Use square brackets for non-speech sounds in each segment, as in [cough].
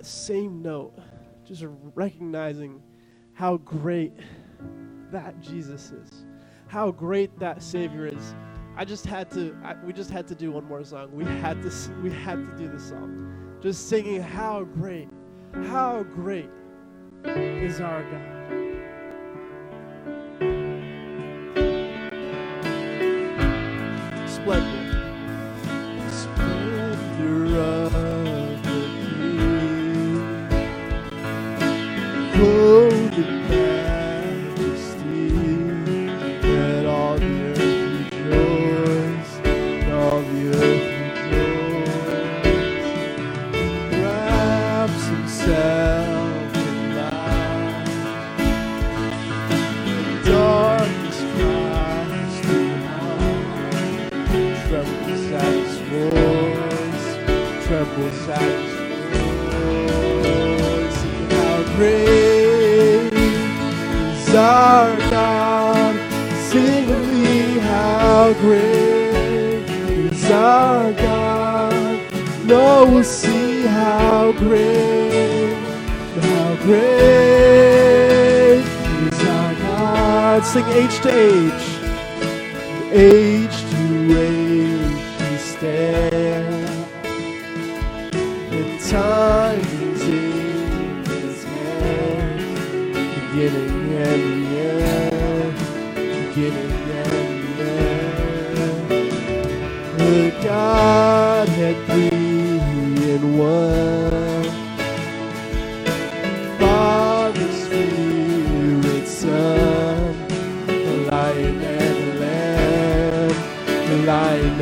that same note, just recognizing how great that Jesus is, how great that Savior is. I just had to. I, we just had to do one more song. We had to. We had to do the song. Just singing how great, how great is our God.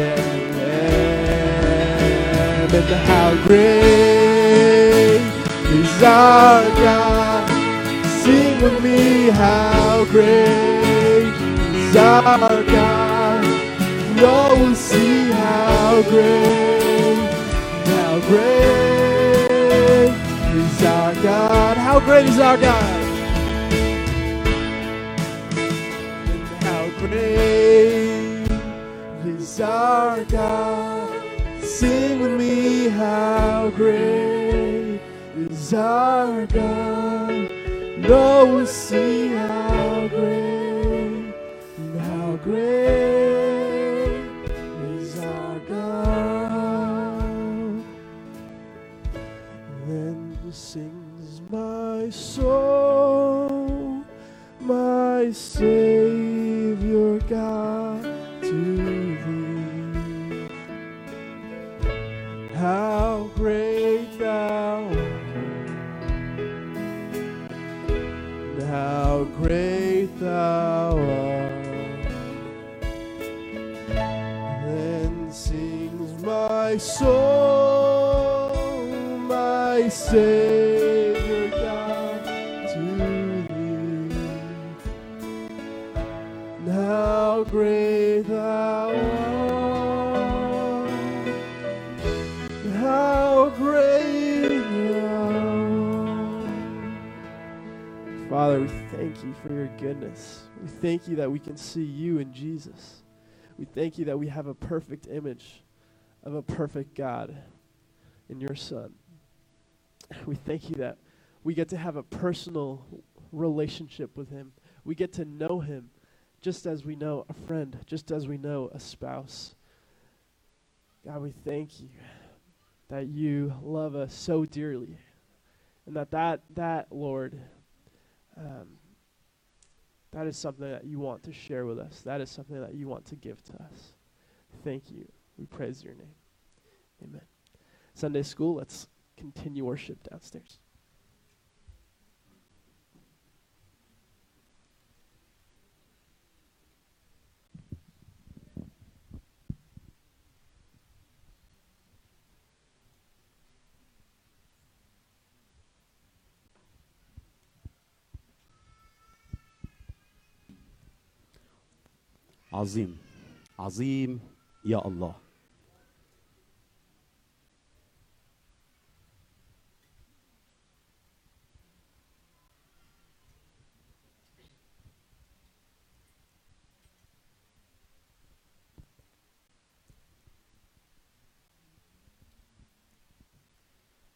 And and how great is our God. Sing with me, how great is our God. No, we'll see how great, how great is our God. How great is our God? God? Sing with me, how great is our God? No, great thou art, how great thou art. Father, we thank you for your goodness. We thank you that we can see you in Jesus. We thank you that we have a perfect image of a perfect God in your Son. We thank you that we get to have a personal relationship with Him. We get to know Him just as we know a friend, just as we know a spouse. God, we thank you that you love us so dearly, and that that, that Lord, um, that is something that you want to share with us. That is something that you want to give to us. Thank you. We praise your name. Amen. Sunday school, let's continue worship downstairs. عظيم. عظيم يا الله.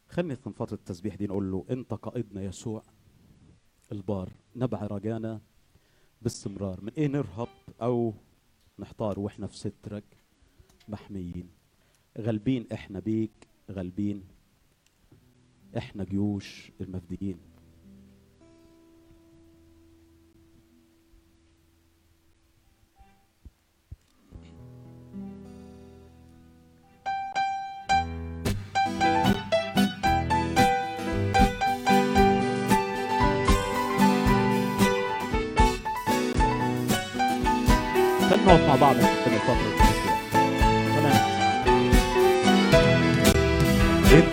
خلني في فترة التسبيح دي نقول له انت قائدنا يسوع البار نبع رجانا باستمرار. من إيه نرهب أو نحتار وإحنا في سترك محميين. غالبين إحنا بيك غالبين إحنا جيوش المفديين.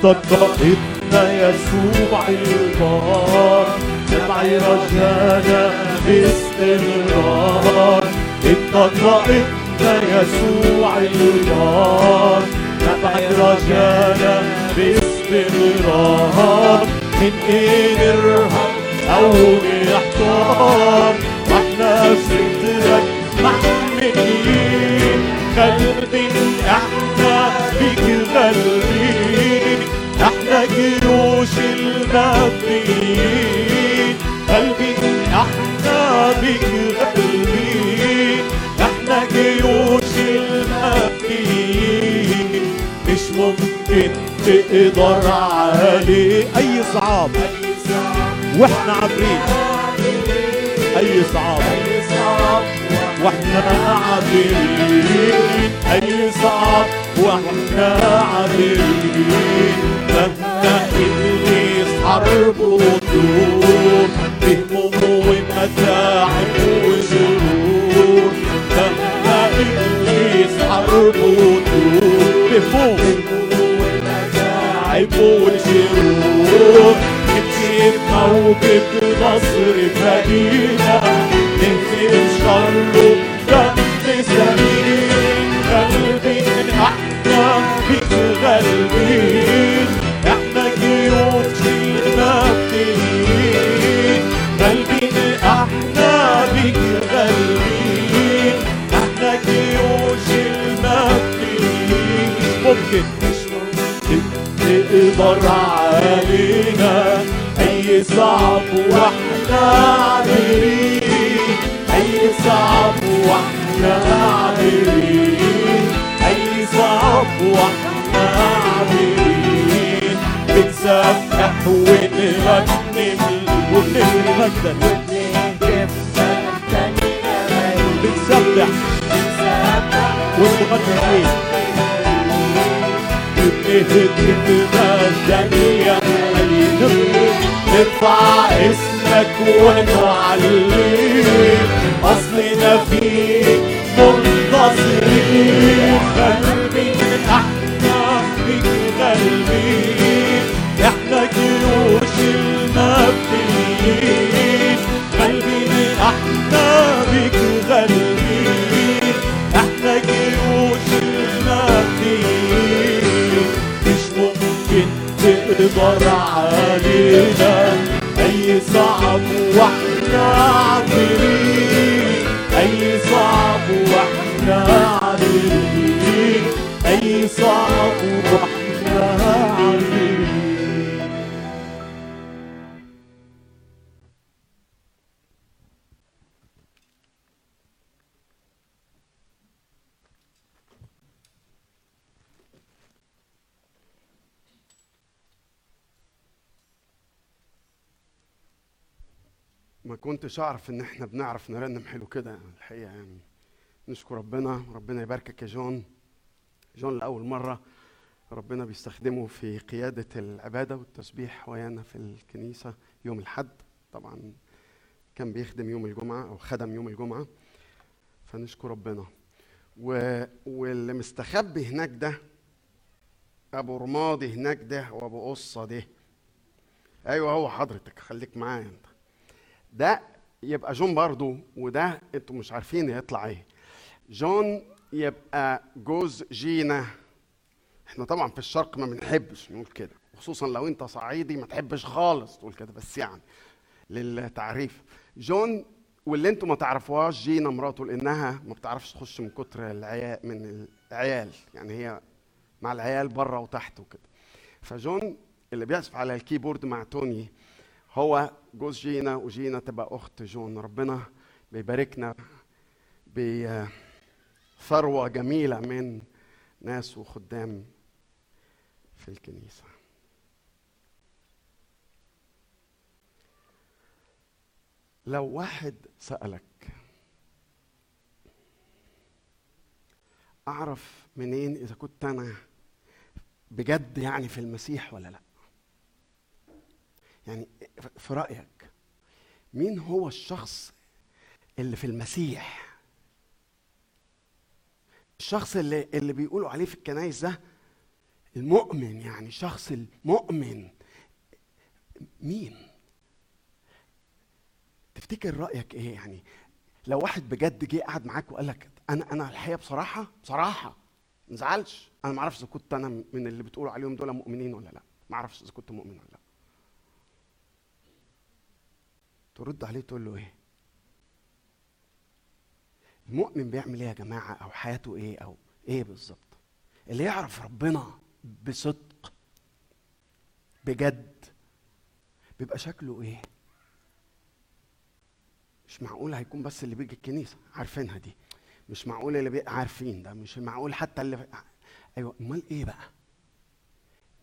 قائدنا يسوع البار نبعي رجانا باستمرار قائدنا يسوع البار نبعي رجانا باستمرار من إيه نرهب أو نحتار وإحنا في سترك محميين قلبي إحنا بيك غالبين جيوش المبنيين قلبي إحنا بيك غالبين إحنا جيوش المبنيين مش ممكن تقدر عليه أي صعاب. وإحنا عابرين. أي صعاب. وإحنا عابرين أي صعب وإحنا عابرين مهما إبليس حرب وطول بهموم ومتاعب وشرور مهما إبليس حرب وطول بهموم ومتاعب وشرور نمشي بموجة نصر مدينة نهزم شره دم سمين قلبي إحنا بيك غالبين إحنا جيوش المبنيين قلبي إحنا بيك غالبين إحنا جيوش المبنيين ممكن تقدر علينا أي صعب وإحنا عابرين أي صعب وإحنا عابرين اي صعب وإحنا عابرين بنسبح وبنغني مجدا بنسبح ونغني بنهتف مجدا يا نرفع اسمك ونعلي اصلنا فيك منتصرين قلبي إحنا بيك غالبين إحنا جيوش المبنيين قلبي إحنا بيك غالبين إحنا جيوش المبنيين مش ممكن تقدر علينا اي صعب وإحنا عابرين أي صعب وإحنا عابرين أي صعب وإحنا عابرين كنتش أعرف إن إحنا بنعرف نرنم حلو كده الحقيقة يعني. نشكر ربنا ربنا يباركك يا جون. جون لأول مرة ربنا بيستخدمه في قيادة العبادة والتسبيح ويانا في الكنيسة يوم الحد طبعا كان بيخدم يوم الجمعة أو خدم يوم الجمعة فنشكر ربنا. و... واللي مستخبي هناك ده أبو رمادي هناك ده وأبو قصة ده. أيوه هو حضرتك. خليك معايا أنت. ده يبقى جون برضو وده أنتوا مش عارفين يطلع إيه. جون يبقى جوز جينا. إحنا طبعا في الشرق ما بنحبش نقول كده خصوصا لو انت صعيدي ما تحبش خالص تقول كده بس يعني للتعريف. جون واللي أنتم ما تعرفوهاش جينا مراته لأنها ما بتعرفش تخش من كتر العيال من العيال يعني هي مع العيال بره وتحت وكده. فجون اللي بيعزف على الكيبورد مع توني هو جوز جينا وجينا تبقى أخت جون ربنا بيباركنا بثروة جميلة من ناس وخدام في الكنيسة. لو واحد سألك أعرف منين إذا كنت أنا بجد يعني في المسيح ولا لأ؟ يعني في رأيك مين هو الشخص اللي في المسيح؟ الشخص اللي اللي بيقولوا عليه في الكنايس ده المؤمن يعني شخص المؤمن. مين؟ تفتكر رأيك إيه؟ يعني لو واحد بجد جه قعد معاك وقال لك أنا أنا الحقيقة بصراحه بصراحة ما نزعلش أنا ما أعرفش إذا كنت أنا من اللي بتقولوا عليهم دول مؤمنين ولا لأ. ما أعرفش إذا كنت مؤمن ولا لأ. ترد عليه تقول له إيه؟ المؤمن بيعمل إيه يا جماعة؟ أو حياته إيه؟ أو إيه بالظبط؟ اللي يعرف ربنا بصدق بجد بيبقى شكله إيه؟ مش معقول هيكون بس اللي بيجي الكنيسة عارفينها دي. مش معقول اللي بي... عارفين ده مش معقول حتى اللي أيوه. أمال إيه بقى؟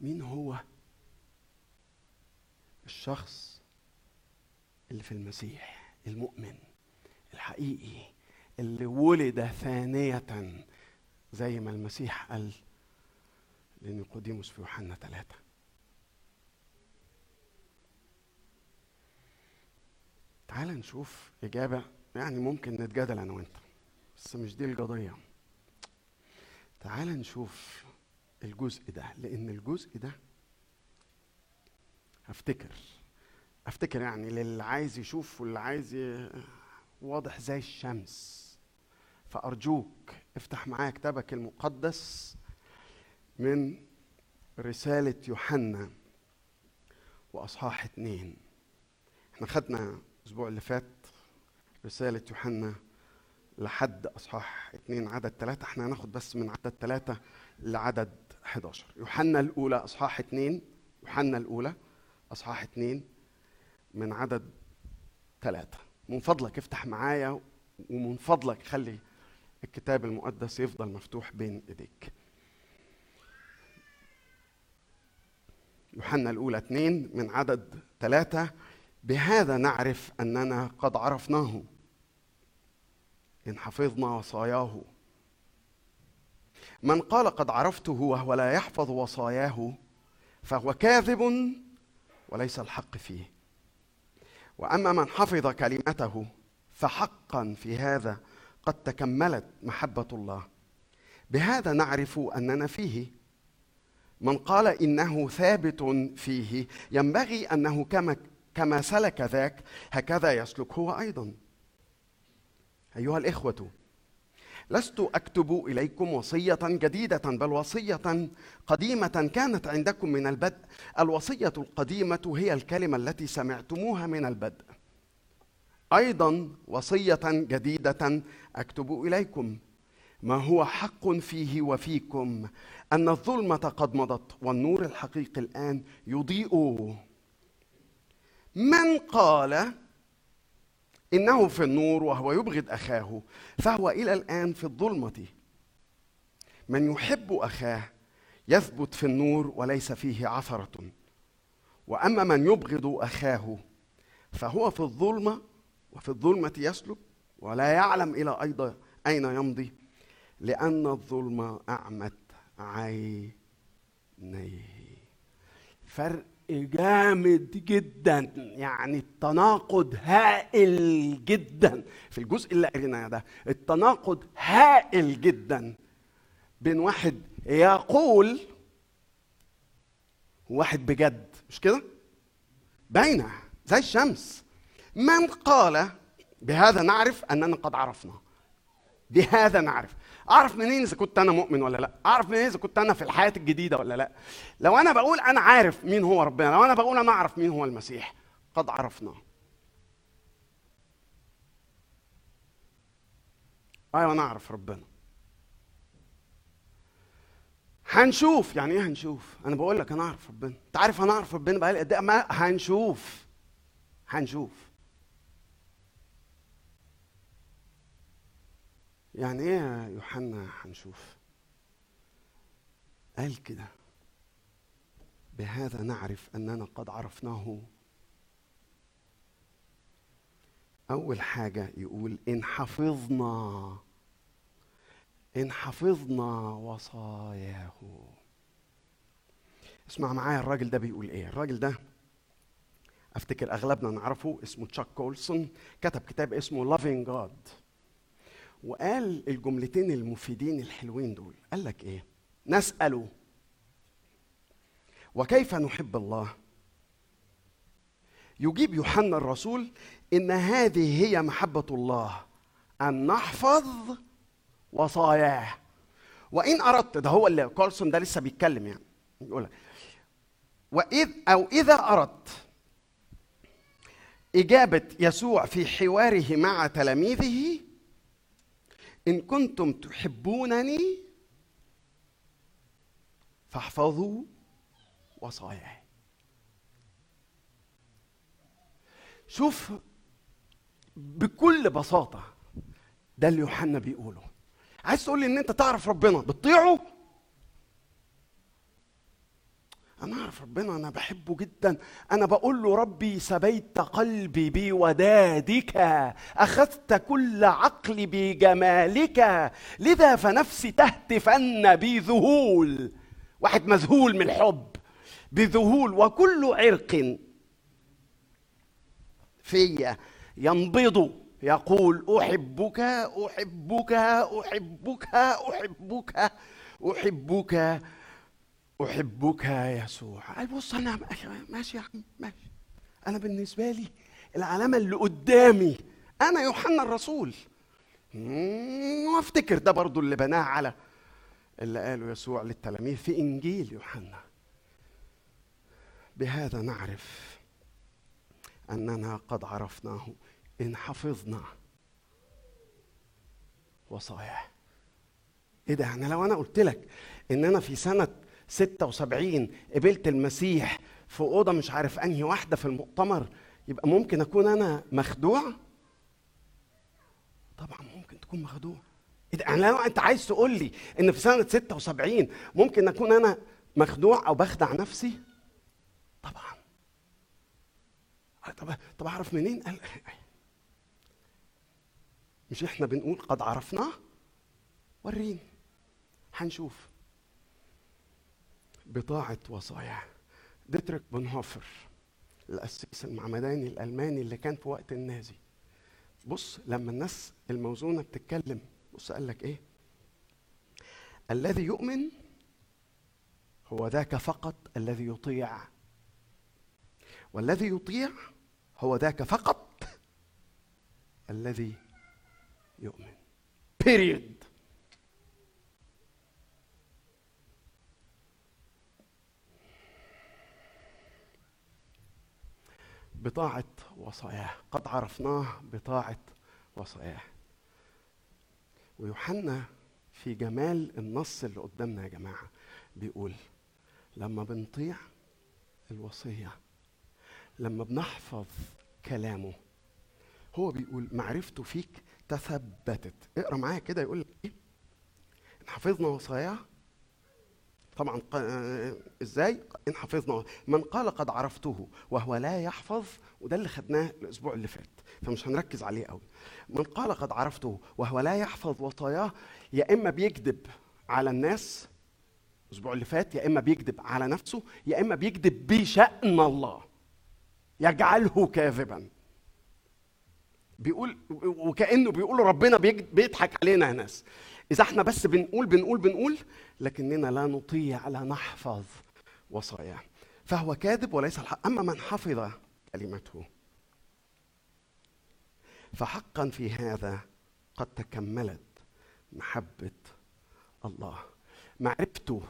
مين هو الشخص اللي في المسيح المؤمن الحقيقي اللي ولد ثانية زي ما المسيح قال لنيقوديموس في يوحنا ثلاثة. تعال نشوف إجابة يعني ممكن نتجادل أنا وأنت بس مش دي القضية. تعال نشوف الجزء ده لأن الجزء ده هفتكر. أفتكر يعني للي عايز يشوف واللي عايز ي... واضح زي الشمس. فأرجوك افتح معايا كتابك المقدس من رسالة يوحنا وأصحاح اتنين. إحنا خدنا الأسبوع اللي فات رسالة يوحنا لحد أصحاح اتنين عدد ثلاثة إحنا هناخد بس من عدد ثلاثة لعدد 11 يوحنا الأولى أصحاح اتنين يوحنا الأولى أصحاح اتنين من عدد ثلاثة. من فضلك افتح معايا ومن فضلك خلي الكتاب المقدس يفضل مفتوح بين إيديك. يوحنا الأولى اثنين من عدد ثلاثة. بهذا نعرف أننا قد عرفناه. إن حفظنا وصاياه. من قال قد عرفته وهو لا يحفظ وصاياه فهو كاذب وليس الحق فيه. وأما من حفظ كلمته فحقا في هذا قد تكملت محبة الله. بهذا نعرف أننا فيه. من قال إنه ثابت فيه ينبغي أنه كما كما سلك ذاك هكذا يسلك هو أيضا. أيها الإخوة لست أكتب إليكم وصية جديدة بل وصية قديمة كانت عندكم من البدء. الوصية القديمة هي الكلمة التي سمعتموها من البدء. أيضا وصية جديدة أكتب إليكم. ما هو حق فيه وفيكم؟ أن الظلمة قد مضت والنور الحقيقي الآن يضيء. من قال إنه في النور وهو يبغض أخاه فهو إلى الآن في الظلمة. من يحب أخاه يثبت في النور وليس فيه عثرة. وأما من يبغض أخاه فهو في الظلمة وفي الظلمة يسلك ولا يعلم إلى أيضا أين يمضي لأن الظلمه أعمت عينيه. فرق جامد جدا. يعني التناقض هائل جدا. في الجزء اللي قريناه ده التناقض هائل جدا بين واحد يقول وواحد بجد. مش كده؟ باينه زي الشمس. من قال بهذا نعرف أننا قد عرفنا. بهذا نعرف. أعرف منين إذا كنت أنا مؤمن ولا لأ؟ أعرف منين إذا كنت أنا في الحياة الجديدة ولا لأ؟ لو أنا بقول أنا عارف مين هو ربنا لو أنا بقول أنا أعرف مين هو المسيح قد عرفناه أيوه أنا أعرف ربنا. هنشوف. يعني إيه هنشوف؟ أنا بقول لك أنا أعرف ربنا. أنت عارف أنا أعرف ربنا بقالي قد إيه؟ هنشوف. هنشوف. يعني إيه يا يوحنا هنشوف؟ قال كده بهذا نعرف أننا قد عرفناه. أول حاجة يقول إن حفظنا إن حفظنا وصاياه. اسمع معايا الراجل ده بيقول إيه؟ الراجل ده أفتكر أغلبنا نعرفه اسمه تشاك كولسون كتب كتاب اسمه Loving God وقال الجملتين المفيدين الحلوين دول. قال لك إيه؟ نسأله وكيف نحب الله؟ يجيب يوحنا الرسول إن هذه هي محبة الله أن نحفظ وصاياه. وإن أردت ده هو اللي كولسون ده لسه بيتكلم يعني. يقول وإذ أو إذا أردت إجابة يسوع في حواره مع تلاميذه إن كنتم تحبونني فاحفظوا وصاياي. شوف بكل بساطة ده اللي يوحنا بيقوله. عايز تقول لي إن أنت تعرف ربنا بتطيعه؟ أنا أعرف ربنا أنا بحبه جدا. أنا بقول له ربي سبيت قلبي بودادك أخذت كل عقلي بجمالك لذا فنفسي تهتفن بذهول. واحد مذهول من الحب بذهول وكل عرق في ينبض. يقول أحبك أحبك أحبك أحبك أحبك أحبك يا يسوع. قال بص أنا ماشي يا عم ماشي. أنا بالنسبة لي العلامة اللي قدامي أنا يوحنا الرسول. وأفتكر ده برضو اللي بناه على اللي قاله يسوع للتلاميذ في إنجيل يوحنا. بهذا نعرف أننا قد عرفناه إن حفظنا وصاياه. إيه ده؟ يعني لو أنا قلت لك ان أنا في سنة 76 قبلت المسيح في أوضة مش عارف أنهي واحدة في المؤتمر يبقى ممكن أكون أنا مخدوع؟ طبعا ممكن تكون مخدوع. ده؟ يعني لو أنت عايز تقول لي إن في سنة 76 ممكن أكون أنا مخدوع أو بخدع نفسي؟ طبعا. طب طب أعرف منين؟ قال مش إحنا بنقول قد عرفناه؟ وريني. هنشوف. بطاعة وصاياه ديتريك بونهوفر القسيس المعمداني الألماني اللي كان في وقت النازي. بص لما الناس الموزونة بتتكلم بص قال لك إيه؟ الذي يؤمن هو ذاك فقط الذي يطيع. والذي يطيع هو ذاك فقط الذي يؤمن. بيريد بطاعة وصاياه. قد عرفناه بطاعة وصاياه. ويوحنا في جمال النص اللي قدامنا يا جماعة بيقول لما بنطيع الوصية لما بنحفظ كلامه هو بيقول معرفته فيك تثبتت. اقرأ معايا كده يقول لك إيه؟ حفظنا وصاياه طبعا إزاي؟ إن حفظنا من قال قد عرفته وهو لا يحفظ وده اللي خدناه الأسبوع اللي فات فمش هنركز عليه قوي. من قال قد عرفته وهو لا يحفظ وصاياه يا إما بيكذب على الناس الأسبوع اللي فات يا إما بيكذب على نفسه يا إما بيكذب بشأن الله. يجعله كاذبا. بيقول وكأنه بيقول ربنا بيضحك علينا يا ناس. إذا إحنا بس بنقول بنقول بنقول لكننا لا نطيع لا نحفظ وصاياه. فهو كاذب وليس الحق أما من حفظ كلمته. فحقا في هذا قد تكملت محبة الله. معرفته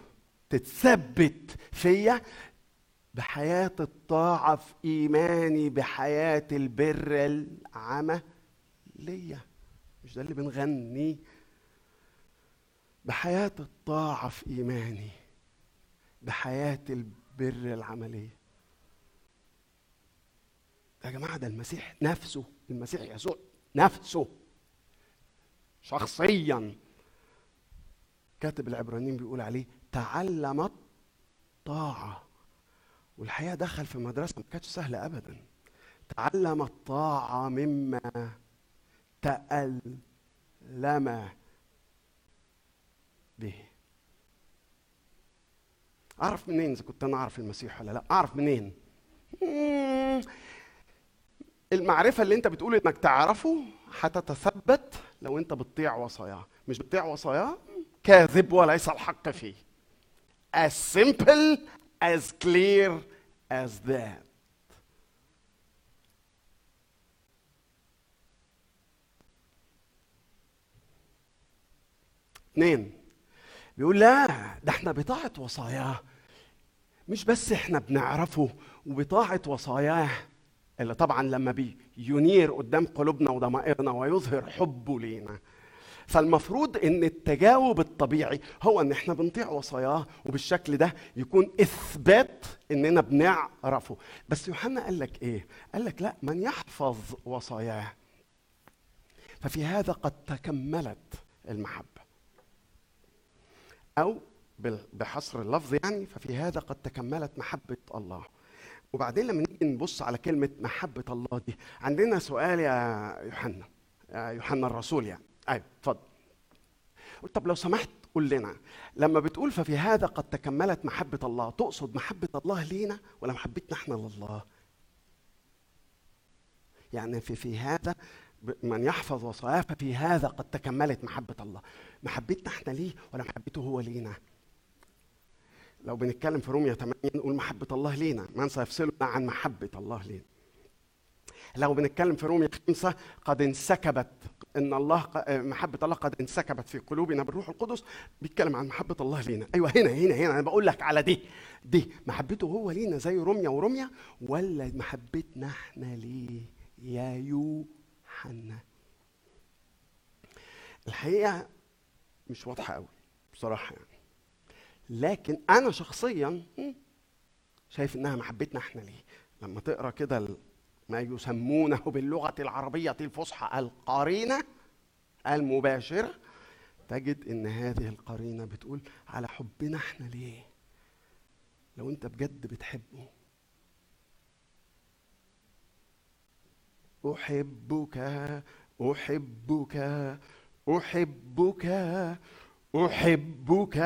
تتثبت فيا بحياة الطاعة في إيماني بحياة البر العملية. مش ده اللي بنغني؟ بحياة الطاعة في إيماني بحياة البر العملية. يا جماعة ده المسيح نفسه المسيح يسوع نفسه شخصيا. كاتب العبرانيين بيقول عليه تعلم الطاعة والحقيقة دخل في مدرسة ما كانتش سهلة أبدا. تعلم الطاعة مما تألم به. أعرف منين إذا كنت أنا أعرف المسيح ولا لأ؟ أعرف منين؟ مم. المعرفة اللي أنت بتقول إنك تعرفه هتتثبت لو أنت بتطيع وصاياه مش بتطيع وصاياه كاذب وليس الحق فيه. As simple as clear as that. اثنين. بيقول لا ده إحنا بطاعة وصاياه. مش بس إحنا بنعرفه وبطاعة وصاياه اللي طبعا لما بينير قدام قلوبنا وضمائرنا ويظهر حبه لينا. فالمفروض إن التجاوب الطبيعي هو إن إحنا بنطيع وصاياه وبالشكل ده يكون إثبات إننا بنعرفه. بس يوحنا قال لك إيه؟ قال لك لا من يحفظ وصاياه. ففي هذا قد تكملت المحبة. أو بحصر اللفظ يعني ففي هذا قد تكملت محبة الله. وبعدين لما نيجي نبص على كلمة محبة الله دي عندنا سؤال يا يوحنا يا يوحنا الرسول يعني. أيوه اتفضل. قلت طب لو سمحت قول لنا لما بتقول ففي هذا قد تكملت محبة الله تقصد محبة الله لينا ولا محبتنا إحنا لله؟ يعني في في هذا من يحفظ وصاياه ففي هذا قد تكملت محبة الله. محبتنا إحنا ليه ولا محبته هو لينا؟ لو بنتكلم في رومية 8 نقول محبة الله لينا من سيفصلنا عن محبة الله لينا. لو بنتكلم في رومية خمسة قد انسكبت إن الله محبة الله قد انسكبت في قلوبنا بالروح القدس بيتكلم عن محبة الله لينا. أيوه هنا هنا هنا أنا بقول لك على دي دي محبته هو لينا زي روميا وروميا ولا محبتنا إحنا ليه؟ يا يوحنا الحقيقة مش واضحة قوي بصراحة يعني. لكن أنا شخصيا شايف إنها محبتنا إحنا ليه. لما تقرأ كده ما يسمونه باللغة العربية الفصحى القرينة المباشرة تجد إن هذه القرينة بتقول على حبنا إحنا ليه. لو أنت بجد بتحبه أحبك أحبك أحبك أحبك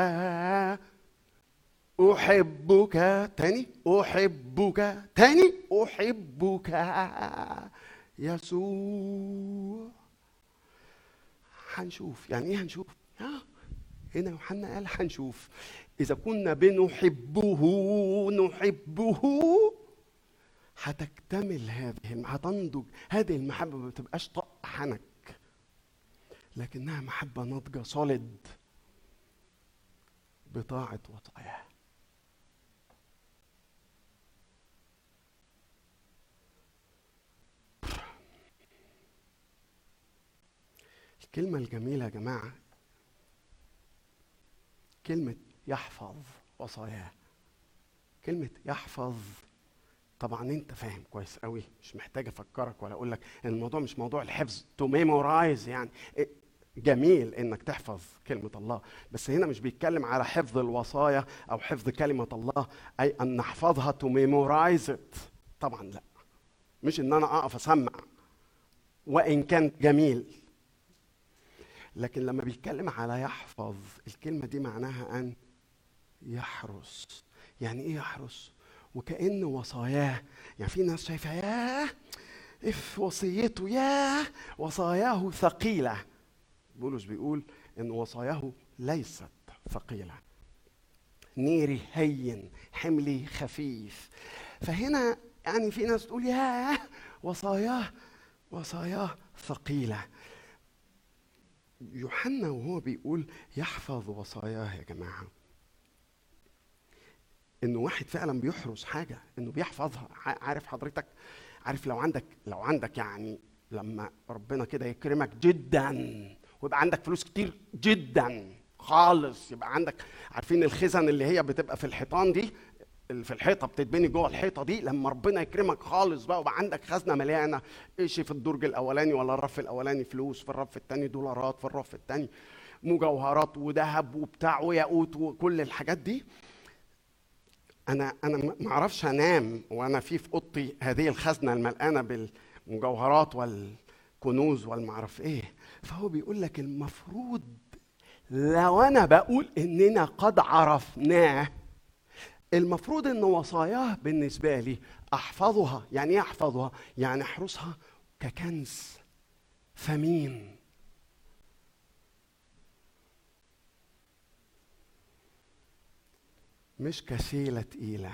أحبك. تاني؟ أحبك. تاني؟ أحبك. يسوع. هنشوف. يعني إيه هنشوف؟ هنا يوحنا قال هنشوف. إذا كنا بنحبه نحبه. هتكتمل هذه هتنضج هذه المحبة ما بتبقاش طق حنك. لكنها محبة ناضجة صلد بطاعة وصاياه الكلمة الجميلة يا جماعة كلمة يحفظ وصاياه كلمة يحفظ طبعا أنت فاهم كويس قوي مش محتاج أفكرك ولا أقول لك إن الموضوع مش موضوع الحفظ to memorize يعني. جميل إنك تحفظ كلمة الله بس هنا مش بيتكلم على حفظ الوصايا أو حفظ كلمة الله أي أن نحفظها to memorize طبعا لا مش إن أنا أقف أسمع وإن كان جميل. لكن لما بيتكلم على يحفظ الكلمة دي معناها أن يحرس. يعني إيه يحرس؟ وكأن وصاياه. يعني في ناس شايفة ياه إف وصيته ياه وصاياه ثقيلة. بولس بيقول إن وصاياه ليست ثقيلة. نيري هين حملي خفيف. فهنا يعني في ناس تقول ياه وصاياه وصاياه ثقيلة. يوحنا وهو بيقول يحفظ وصاياه يا جماعة. إنه واحد فعلا بيحرس حاجة إنه بيحفظها عارف حضرتك؟ عارف لو عندك لو عندك يعني لما ربنا كده يكرمك جدا ويبقى عندك فلوس كتير جدا خالص يبقى عندك عارفين الخزن اللي هي بتبقى في الحيطان دي؟ اللي في الحيطة بتتبني جوه الحيطة دي لما ربنا يكرمك خالص بقى ويبقى عندك خزنة مليانة إيش في الدرج الأولاني ولا الرف الأولاني؟ فلوس في الرف الثاني دولارات في الرف الثاني مجوهرات وذهب وبتاع وياقوت وكل الحاجات دي. أنا أنا ما- أعرفش انام وأنا في في أوضتي هذه الخزنة الملقانة بالمجوهرات والكنوز والمعرف إيه. فهو بيقول لك المفروض لو أنا بقول إننا قد عرفناه المفروض إن وصاياه بالنسبة لي أحفظها. يعني إيه أحفظها؟ يعني أحرسها ككنز. ثمين مش كسيلة تقيلة.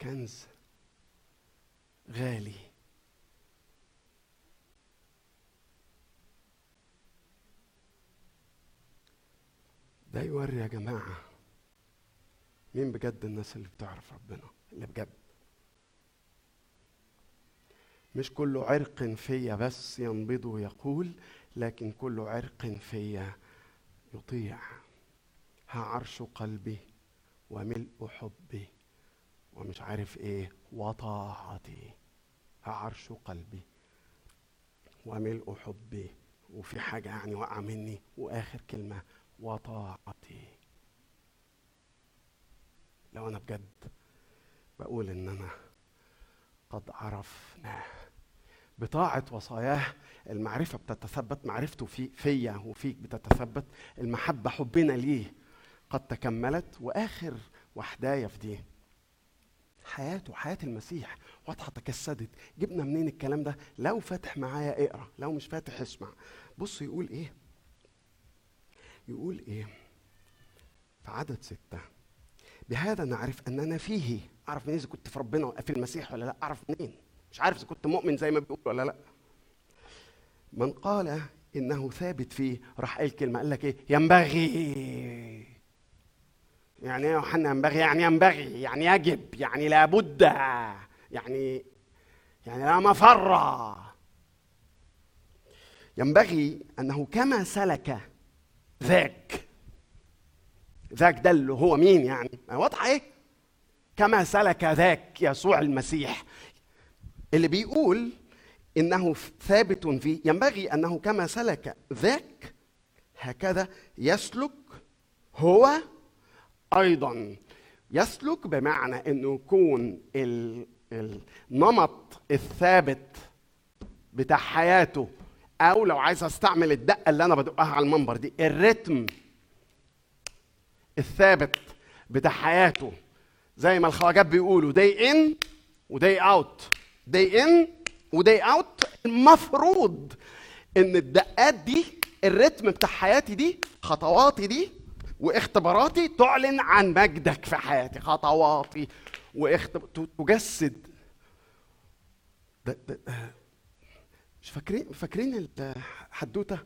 كنز غالي. ده يوري يا جماعة مين بجد الناس اللي بتعرف ربنا اللي بجد. مش كل عرق فيا بس ينبض ويقول لكن كل عرق فيا يطيع. ها عرش قلبي وملء حبي ومش عارف إيه وطاعتي ها عرش قلبي وملء حبي وفي حاجة يعني وقع مني وآخر كلمة وطاعتي. لو أنا بجد بقول إن أنا قد عرفناه. بطاعة وصاياه المعرفة بتتثبت معرفته في فيا وفيك بتتثبت المحبة حبنا ليه قد تكملت وآخر وحداية في دي حياته حياة المسيح واضحة تجسدت. جبنا منين الكلام ده؟ لو فاتح معايا اقرأ لو مش فاتح اسمع. بص يقول إيه؟ يقول إيه؟ في عدد ستة. بهذا نعرف أننا فيه. أعرف منين إذا كنت في ربنا في المسيح ولا لأ؟ أعرف منين؟ مش عارف إذا كنت مؤمن زي ما بيقول ولا لأ. من قال إنه ثابت فيه راح قال كلمة قال لك إيه؟ ينبغي. يعني إيه يوحنا؟ ينبغي. يعني ينبغي. يعني يجب. يعني لابد يعني يعني لا مفر. ينبغي أنه كما سلك ذاك. ذاك ده اللي هو مين يعني؟ واضحة إيه؟ كما سلك ذاك يسوع المسيح. اللي بيقول إنه ثابت فيه ينبغي أنه كما سلك ذاك هكذا يسلك هو أيضا. يسلك بمعنى إنه يكون ال- النمط الثابت بتاع حياته أو لو عايز أستعمل الدقة اللي أنا بدقها على المنبر دي الريتم الثابت بتاع حياته. زي ما الخواجات بيقولوا day in و day out day in و day out المفروض إن الدقات دي الريتم بتاع حياتي دي خطواتي دي واختباراتي تعلن عن مجدك في حياتي. خطواتي واختب... ت- تجسد. ده ده- مش فاكرين فاكرين الحدوته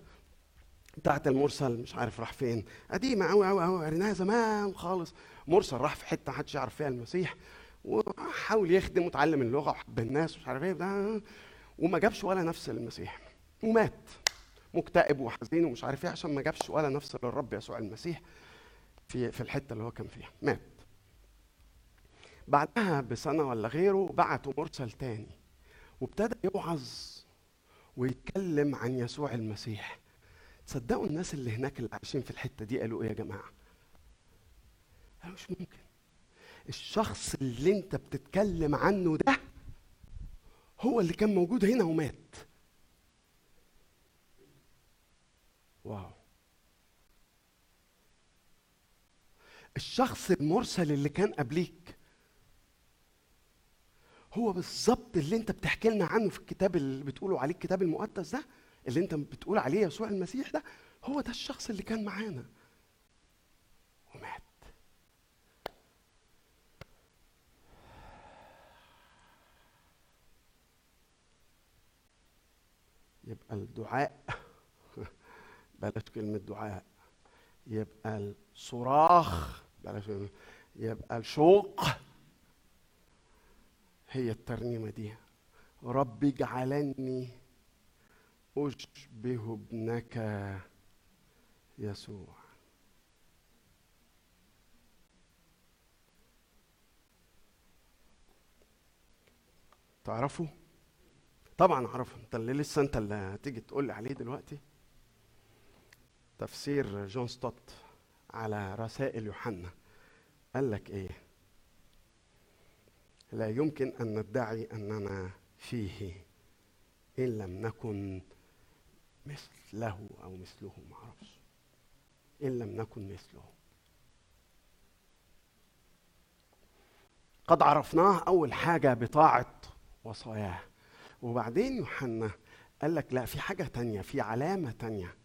بتاعت المرسل؟ مش عارف راح فين. قديمة قوي قوي قوي قريناها زمان خالص. مرسل راح في حتة محدش يعرف فيها المسيح. وحاول يخدم وتعلم اللغة وحب الناس ومش عارف إيه ده وما جابش ولا نفس للمسيح. ومات. مكتئب وحزين ومش عارف إيه عشان ما جابش ولا نفس للرب يسوع المسيح في في الحتة اللي هو كان فيها. مات. بعدها بسنة ولا غيره بعتوا مرسل تاني وابتدى يوعظ ويتكلم عن يسوع المسيح. تصدقوا الناس اللي هناك اللي عايشين في الحتة دي قالوا إيه يا جماعة؟ قالوا مش ممكن. الشخص اللي انت بتتكلم عنه ده هو اللي كان موجود هنا ومات. واو. الشخص المرسل اللي كان قبليك هو بالظبط اللي انت بتحكي لنا عنه في الكتاب اللي بتقولوا عليه الكتاب المقدس ده اللي انت بتقول عليه يسوع المسيح ده هو ده الشخص اللي كان معانا ومات. الدعاء [laughs] بلاش كلمة دعاء. يبقى الصراخ [laughs] بلاش يبقى الشوق. هي الترنيمة دي. رب اجعلني أشبه ابنك يسوع. تعرفوا؟ طبعا أعرفه. أنت اللي لسه أنت اللي هتيجي تقول لي عليه دلوقتي؟ تفسير جون ستوت على رسائل يوحنا. قال لك إيه؟ لا يمكن أن ندعي أننا فيه إن لم نكن مثله أو مثله ما أعرفش. إن لم نكن مثله. قد عرفناه أول حاجة بطاعة وصاياه. وبعدين يوحنا قال لك لا في حاجة تانية في علامة تانية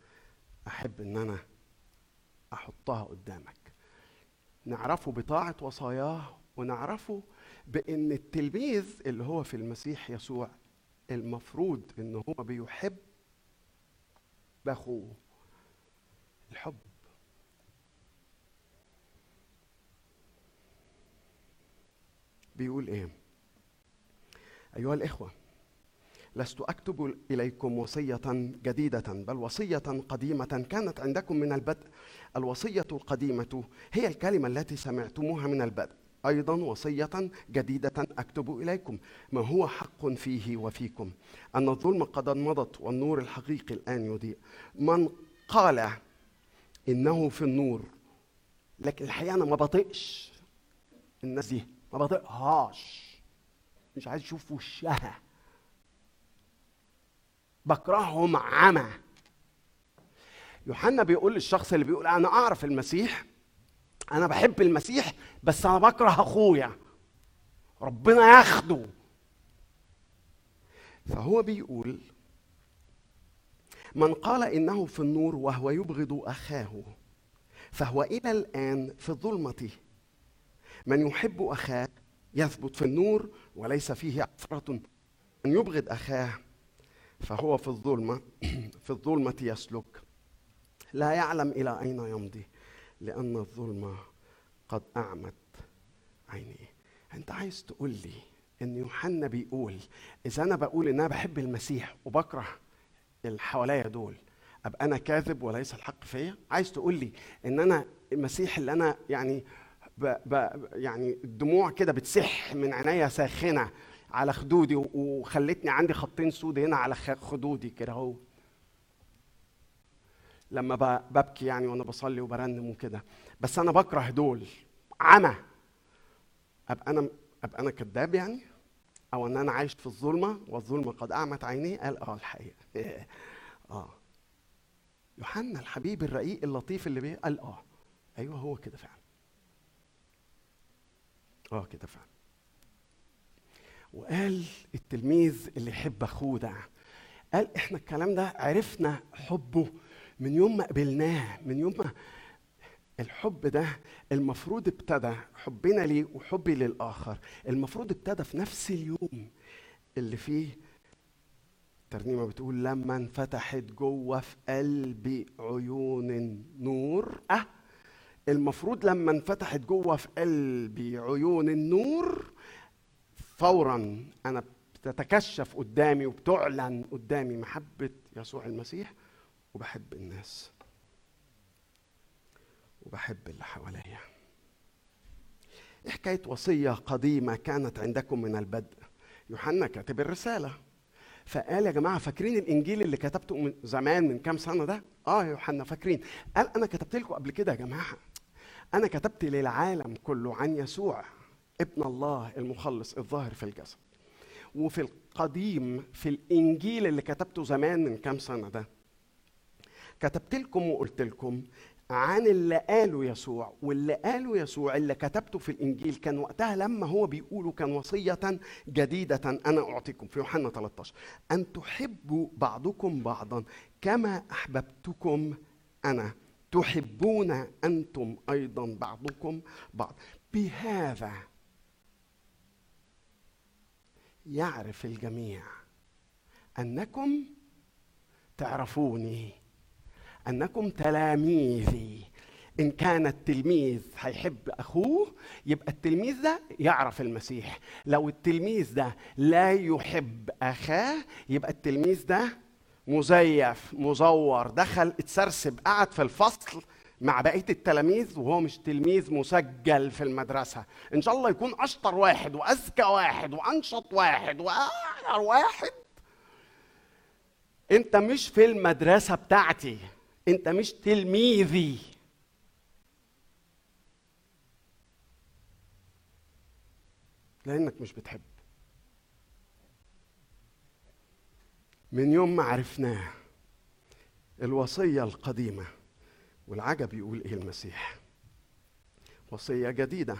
أحب إن أنا أحطها قدامك. نعرفه بطاعة وصاياه ونعرفه بإن التلميذ اللي هو في المسيح يسوع المفروض إن هو بيحب باخوه الحب. بيقول إيه؟ أيها الإخوة لست أكتب إليكم وصية جديدة بل وصية قديمة كانت عندكم من البدء. الوصية القديمة هي الكلمة التي سمعتموها من البدء. أيضا وصية جديدة أكتب إليكم. ما هو حق فيه وفيكم؟ أن الظلم قد مضت والنور الحقيقي الآن يضيء. من قال إنه في النور لكن الحقيقة أنا ما بطيقش. الناس دي ما بطيقهاش. مش عايز أشوف وشها. بكرههم عمى. يوحنا بيقول للشخص اللي بيقول أنا أعرف المسيح أنا بحب المسيح بس أنا بكره أخويا. ربنا ياخده. فهو بيقول من قال إنه في النور وهو يبغض أخاه فهو إلى الآن في الظلمه من يحب أخاه يثبت في النور وليس فيه عفرة. من يبغض أخاه فهو في الظلمة في الظلمة يسلك. لا يعلم إلى أين يمضي لأن الظلمة قد أعمت عينيه أنت عايز تقول لي إن يوحنا بيقول إذا أنا بقول إن أنا بحب المسيح وبكره اللي حواليا دول أبقى أنا كاذب وليس الحق فيا؟ عايز تقول لي إن أنا المسيح اللي أنا يعني ب ب يعني الدموع كده بتسح من عينيا ساخنة على خدودي وخلتني عندي خطين سود هنا على خدودي كده اهو. لما ببكي يعني وأنا بصلي وبرنم وكده. بس أنا بكره دول. عمى أبقى أنا أبقى أنا كذاب يعني؟ أو إن أنا عايش في الظلمة والظلمة قد أعمت عينيه قال آه الحقيقة. [laughs] آه. يوحنا الحبيب الرقيق اللطيف اللي بيه قال آه. أيوه هو كده فعلا. آه كده فعلا. وقال التلميذ اللي يحب أخوه ده قال إحنا الكلام ده عرفنا حبه من يوم ما قبلناه من يوم ما الحب ده المفروض ابتدى حبنا ليه وحبي للآخر المفروض ابتدى في نفس اليوم اللي فيه الترنيمه بتقول لما انفتحت جوه في قلبي عيون النور آه المفروض لما انفتحت جوه في قلبي عيون النور فورا أنا بتتكشف قدامي وبتعلن قدامي محبة يسوع المسيح وبحب الناس وبحب اللي حواليا. حكاية وصية قديمة كانت عندكم من البدء؟ يوحنا كاتب الرسالة. فقال يا جماعة فاكرين الإنجيل اللي كتبته من زمان من كام سنة ده؟ آه يا يوحنا فاكرين. قال أنا كتبت لكم قبل كده يا جماعة أنا كتبت للعالم كله عن يسوع. ابن الله المخلص الظاهر في الجسد. وفي القديم في الإنجيل اللي كتبته زمان من كام سنة ده كتبت لكم وقلت لكم عن اللي قاله يسوع واللي قاله يسوع اللي كتبته في الإنجيل كان وقتها لما هو بيقوله كان وصية جديدة أنا أعطيكم في يوحنا 13 أن تحبوا بعضكم بعضا كما أحببتكم أنا. تحبون أنتم أيضا بعضكم بعض. بهذا يعرف الجميع. أنكم تعرفوني. أنكم تلاميذي. إن كان التلميذ هيحب أخوه يبقى التلميذ ده يعرف المسيح. لو التلميذ ده لا يحب أخاه يبقى التلميذ ده مزيف مزور دخل اتسرسب قعد في الفصل مع بقية التلاميذ وهو مش تلميذ مسجل في المدرسة. إن شاء الله يكون أشطر واحد وأذكى واحد وأنشط واحد واعلى واحد. أنت مش في المدرسة بتاعتي أنت مش تلميذي. لأنك مش بتحب. من يوم ما عرفناه الوصية القديمة. والعجب يقول إيه المسيح؟ وصية جديدة.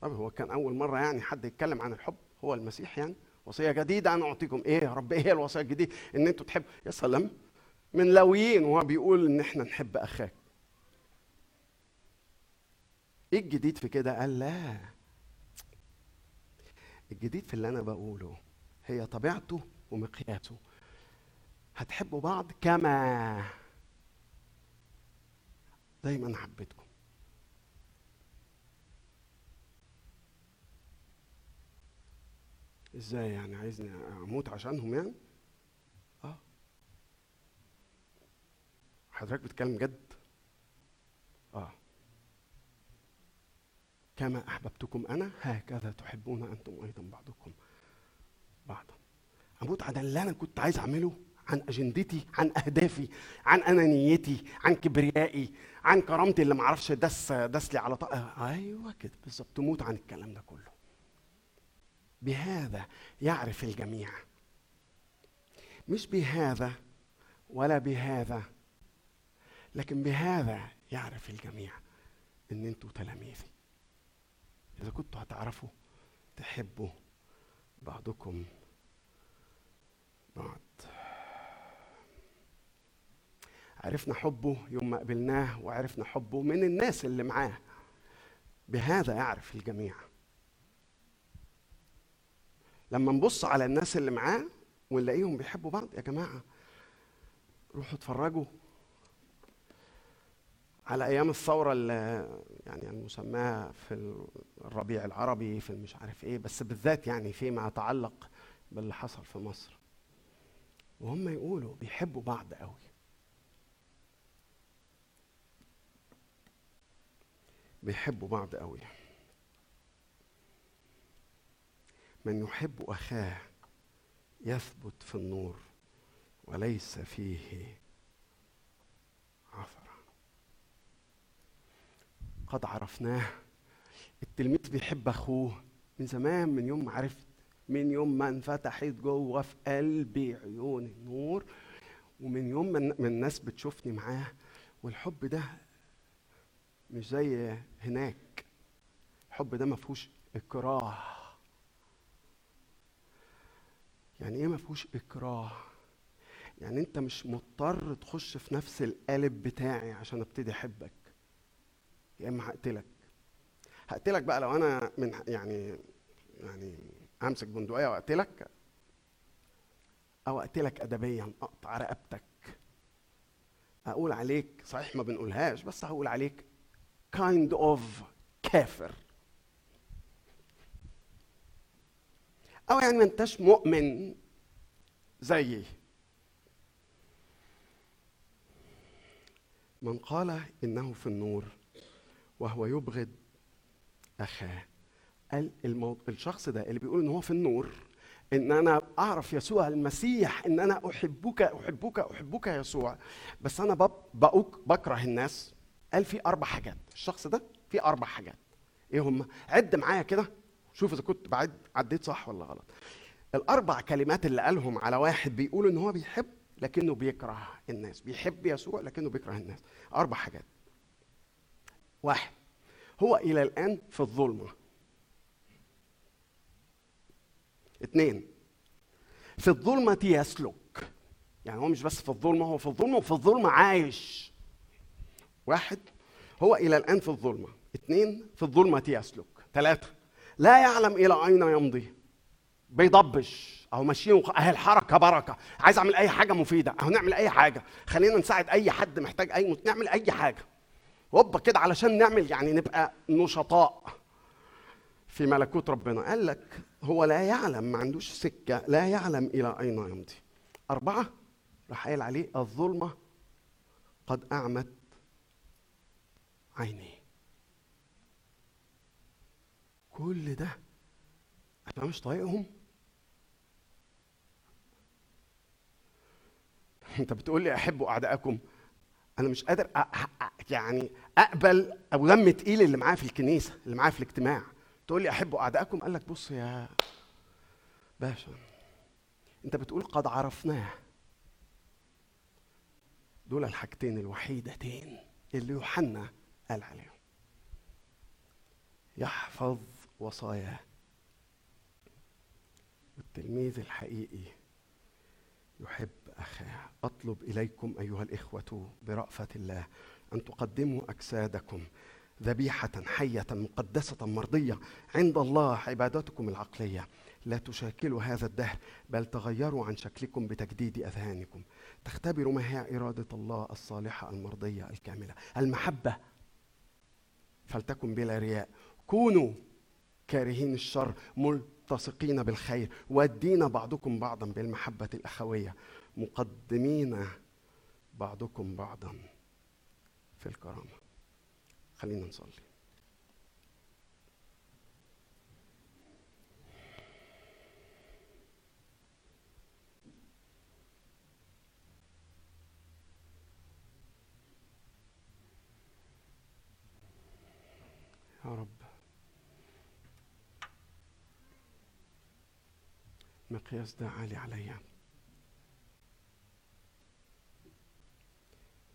طب هو كان أول مرة يعني حد يتكلم عن الحب؟ هو المسيح يعني؟ وصية جديدة أنا أعطيكم. إيه يا رب؟ إيه هي الوصية الجديدة؟ إن أنتوا تحبوا يا سلام. من لويين وهو بيقول إن إحنا نحب أخاك. إيه الجديد في كده؟ قال لا. الجديد في اللي أنا بقوله هي طبيعته ومقياسه. هتحبوا بعض كما زي ما أنا حبيتكم. إزاي يعني؟ عايزني أموت عشانهم يعني؟ آه. حضرتك بتتكلم جد؟ آه. كما أحببتكم أنا هكذا تحبون أنتم أيضا بعضكم بعضا. أموت عن اللي أنا كنت عايز أعمله عن أجندتي عن أهدافي عن أنانيتي عن كبريائي. عن كرامتي اللي ما أعرفش دس دس لي على طاقه أيوه كده بالظبط. تموت عن الكلام ده كله. بهذا يعرف الجميع. مش بهذا ولا بهذا لكن بهذا يعرف الجميع إن أنتوا تلاميذي. إذا كنتوا هتعرفوا تحبوا بعضكم بعض. عرفنا حبه يوم ما قبلناه وعرفنا حبه من الناس اللي معاه. بهذا يعرف الجميع. لما نبص على الناس اللي معاه ونلاقيهم بيحبوا بعض يا جماعة روحوا اتفرجوا على أيام الثورة اللي يعني المسماه في الربيع العربي في المش عارف إيه بس بالذات يعني فيما يتعلق باللي حصل في مصر. وهم يقولوا بيحبوا بعض قوي بيحبوا بعض قوي. من يحب أخاه يثبت في النور وليس فيه عثرة. قد عرفناه التلميذ بيحب أخوه من زمان من يوم ما عرفت من يوم ما انفتحت جوه في قلبي عيون النور ومن يوم ما الناس بتشوفني معاه والحب ده مش زي هناك. الحب ده ما فيهوش إكراه. يعني إيه ما فيهوش إكراه؟ يعني أنت مش مضطر تخش في نفس القالب بتاعي عشان أبتدي أحبك. يا إما هقتلك. هقتلك بقى لو أنا من يعني يعني امسك بندقية وأقتلك. أو أقتلك ادبيا أقطع رقبتك. أقول عليك صحيح ما بنقولهاش بس هقول عليك kind of كافر أو يعني ما أنتش مؤمن زيي. من قال إنه في النور وهو يبغض أخاه. قال المو... الشخص ده اللي بيقول إن هو في النور إن أنا أعرف يسوع المسيح إن أنا أحبك أحبك أحبك يسوع. بس أنا بب... بأك... بكره الناس. قال في أربع حاجات. الشخص ده في أربع حاجات. إيه هم عد معايا كده. شوف إذا كنت بعد عديت صح ولا غلط. الأربع كلمات اللي قالهم على واحد بيقول إن هو بيحب لكنه بيكره الناس. بيحب يسوع لكنه بيكره الناس. أربع حاجات. واحد هو إلى الآن في الظلمة. اثنين في الظلمة يسلك. يعني هو مش بس في الظلمة هو في الظلمة وفي الظلمة عايش. واحد هو إلى الآن في الظلمة. اثنين في الظلمة يسلك. ثلاثة لا يعلم إلى أين يمضي. بيضبش. أهو ماشيين أهي الحركة بركة. عايز أعمل أي حاجة مفيدة. أهو نعمل أي حاجة. خلينا نساعد أي حد محتاج أي. نعمل أي حاجة. هوبا كده علشان نعمل يعني نبقى نشطاء. في ملكوت ربنا. قال لك هو لا يعلم ما عندوش سكة لا يعلم إلى أين يمضي. أربعة راح قايل عليه الظلمة قد أعمت عينيه كل ده أنا مش طايقهم؟ أنت بتقول لي أحبوا أعدائكم. أنا مش قادر يعني أقبل ابو دم تقيل اللي معاه في الكنيسة اللي معاه في الاجتماع. تقول لي أحبوا أعدائكم؟ قال لك بص يا باشا أنت بتقول قد عرفناه. دول الحاجتين الوحيدتين اللي يوحنا قال عليهم. يحفظ وصاياه. والتلميذ الحقيقي يحب أخاه. أطلب إليكم أيها الإخوة برأفة الله أن تقدموا أجسادكم ذبيحة حية مقدسة مرضية عند الله عبادتكم العقلية. لا تشاكلوا هذا الدهر بل تغيروا عن شكلكم بتجديد أذهانكم. تختبروا ما هي إرادة الله الصالحة المرضية الكاملة. المحبة فلتكن بلا رياء. كونوا كارهين الشر ملتصقين بالخير ودين بعضكم بعضا بالمحبة الأخوية. مقدمين بعضكم بعضا في الكرامة. خلينا نصلي. يا رب. المقياس ده عالي عليا.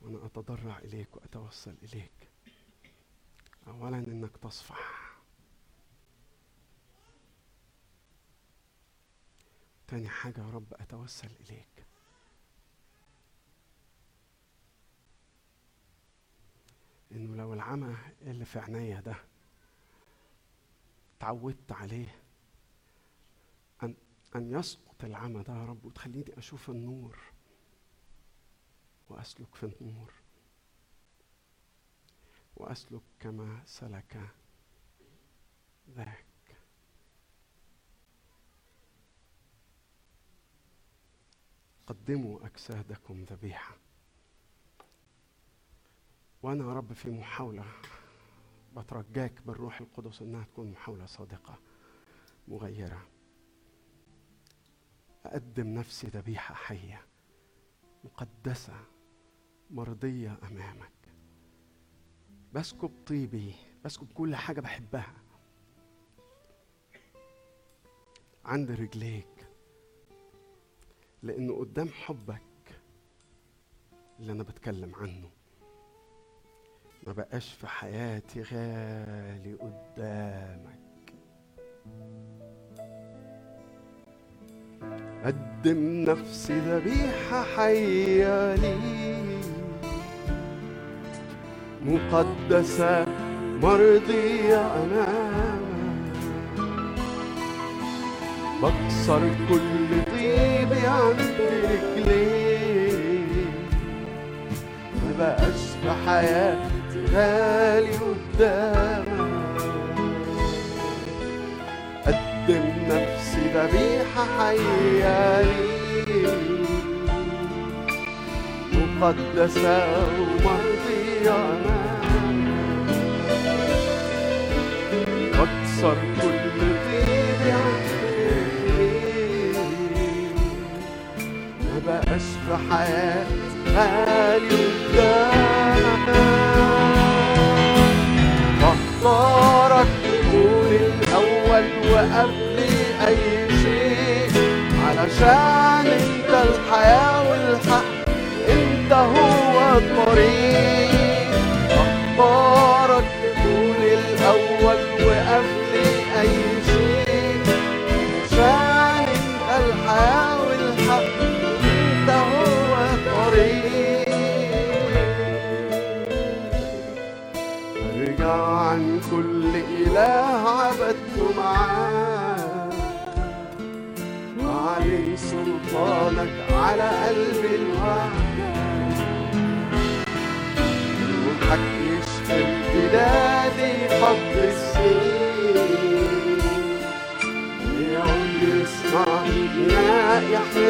وأنا أتضرع إليك واتوسل إليك. اولا إنك تصفح. تاني حاجة يا رب أتوسل إليك. إنه لو العمى اللي في عينيا ده اتعودت عليه. أن أن يسقط العمى ده يا رب وتخليني أشوف النور. وأسلك في النور. وأسلك كما سلك ذاك. قدموا أجسادكم ذبيحة. وأنا يا رب في محاولة. بترجاك بالروح القدس إنها تكون محاوله صادقه مغيرة. أقدم نفسي ذبيحة حية مقدسة مرضية أمامك. بسكب طيبي بسكب كل حاجة بحبها. عند رجليك. لأنه قدام حبك اللي أنا بتكلم عنه. ما بقاش في حياتي غالي قدامك. قدم نفسي ذبيحة حية لي مقدسة مرضية أمامك. بكسر كل طيبي عند رجليك. ما بقاش في حياتي غالي قدامك. قدم نفسي ذبيحة حية مقدسة ومرضية واكسر كل طيبي عندي ما بقاش في حياتي غالي قدامك. بختارك تكون الأول وقبل أي شيء. علشان أنت الحياة والحق أنت هو الطريق بختارك ارجع عن كل إله عبدته معاه. وعليه سلطانك على قلب الوعد روحك يشفي امتدادي فض السنين. يعود يصنعني يا يحيى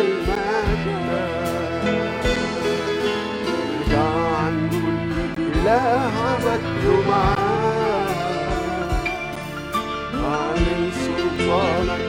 كل إله عبدته معاه أعلن سلطانك